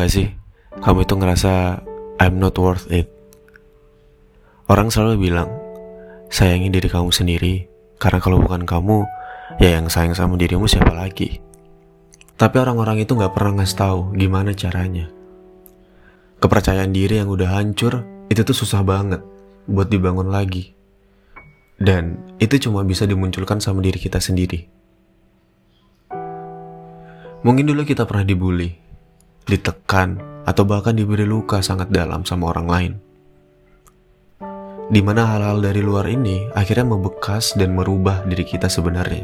gak sih kamu itu ngerasa I'm not worth it? Orang selalu bilang, sayangi diri kamu sendiri, karena kalau bukan kamu, ya yang sayang sama dirimu siapa lagi? Tapi orang-orang itu gak pernah ngasih tahu gimana caranya. Kepercayaan diri yang udah hancur, itu tuh susah banget buat dibangun lagi. Dan itu cuma bisa dimunculkan sama diri kita sendiri. Mungkin dulu kita pernah dibully, ditekan, atau bahkan diberi luka sangat dalam sama orang lain. Di mana hal-hal dari luar ini akhirnya membekas dan merubah diri kita sebenarnya.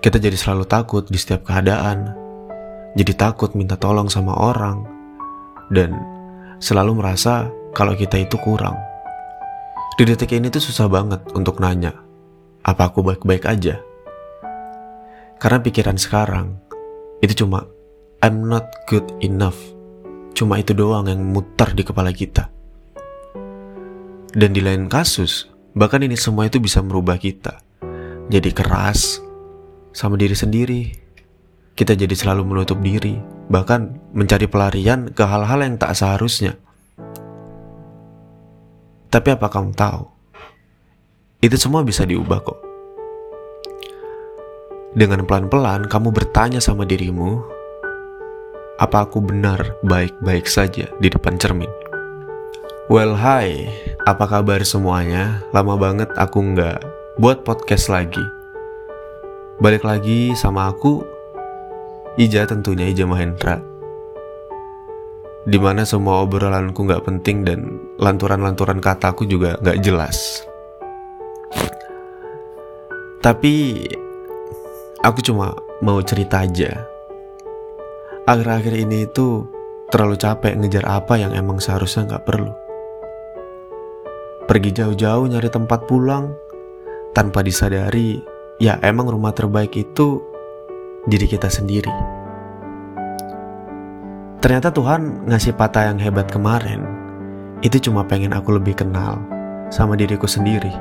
Kita jadi selalu takut di setiap keadaan, jadi takut minta tolong sama orang, dan selalu merasa kalau kita itu kurang. Di detik ini tuh susah banget untuk nanya, apa aku baik-baik aja? Karena pikiran sekarang itu cuma I'm not good enough. Cuma itu doang yang muter di kepala kita. Dan di lain kasus, bahkan ini semua itu bisa merubah kita. Jadi keras sama diri sendiri. Kita jadi selalu menutup diri, bahkan mencari pelarian ke hal-hal yang tak seharusnya. Tapi apa kamu tahu? Itu semua bisa diubah kok. Dengan pelan-pelan kamu bertanya sama dirimu, apa aku benar baik-baik saja di depan cermin? Well, hi, apa kabar semuanya? Lama banget aku nggak buat podcast lagi. Balik lagi sama aku, Ija tentunya Ija Mahendra. Di mana semua obrolanku nggak penting dan lanturan-lanturan kataku juga nggak jelas. Tapi Aku cuma mau cerita aja. Akhir-akhir ini itu terlalu capek ngejar apa yang emang seharusnya nggak perlu. Pergi jauh-jauh nyari tempat pulang tanpa disadari ya emang rumah terbaik itu diri kita sendiri. Ternyata Tuhan ngasih patah yang hebat kemarin itu cuma pengen aku lebih kenal sama diriku sendiri.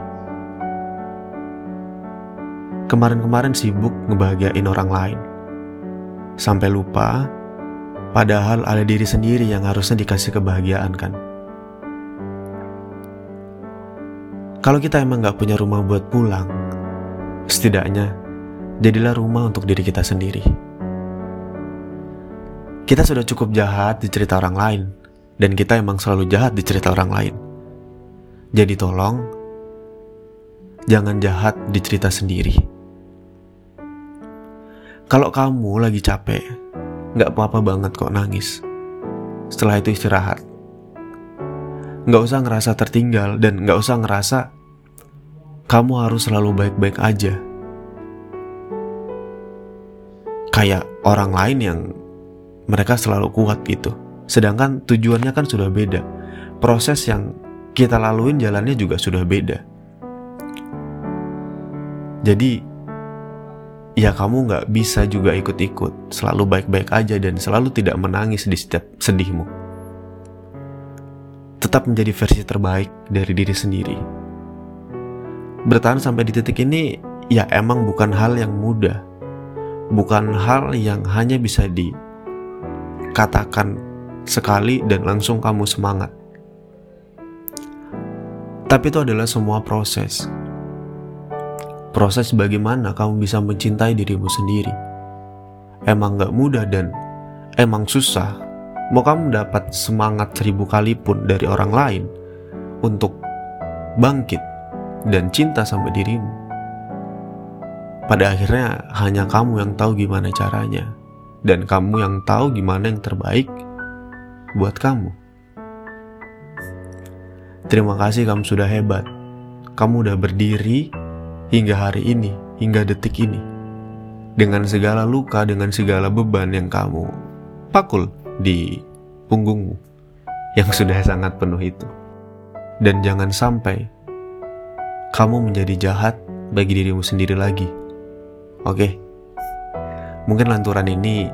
Kemarin-kemarin sibuk ngebahagiain orang lain. Sampai lupa, padahal ada diri sendiri yang harusnya dikasih kebahagiaan kan. Kalau kita emang gak punya rumah buat pulang, setidaknya jadilah rumah untuk diri kita sendiri. Kita sudah cukup jahat di cerita orang lain, dan kita emang selalu jahat di cerita orang lain. Jadi tolong, jangan jahat di cerita sendiri. Kalau kamu lagi capek, nggak apa-apa banget kok nangis. Setelah itu istirahat. Nggak usah ngerasa tertinggal dan nggak usah ngerasa kamu harus selalu baik-baik aja. Kayak orang lain yang mereka selalu kuat gitu. Sedangkan tujuannya kan sudah beda. Proses yang kita laluin jalannya juga sudah beda. Jadi ya kamu nggak bisa juga ikut-ikut, selalu baik-baik aja dan selalu tidak menangis di setiap sedihmu. Tetap menjadi versi terbaik dari diri sendiri. Bertahan sampai di titik ini ya emang bukan hal yang mudah. Bukan hal yang hanya bisa dikatakan sekali dan langsung kamu semangat. Tapi itu adalah semua proses proses bagaimana kamu bisa mencintai dirimu sendiri. Emang gak mudah dan emang susah. Mau kamu dapat semangat seribu kali pun dari orang lain untuk bangkit dan cinta sama dirimu. Pada akhirnya hanya kamu yang tahu gimana caranya dan kamu yang tahu gimana yang terbaik buat kamu. Terima kasih kamu sudah hebat. Kamu udah berdiri hingga hari ini, hingga detik ini. Dengan segala luka, dengan segala beban yang kamu pakul di punggungmu yang sudah sangat penuh itu. Dan jangan sampai kamu menjadi jahat bagi dirimu sendiri lagi. Oke, mungkin lanturan ini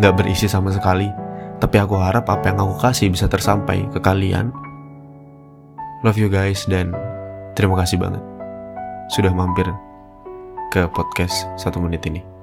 gak berisi sama sekali, tapi aku harap apa yang aku kasih bisa tersampai ke kalian. Love you guys dan terima kasih banget sudah mampir ke podcast satu menit ini.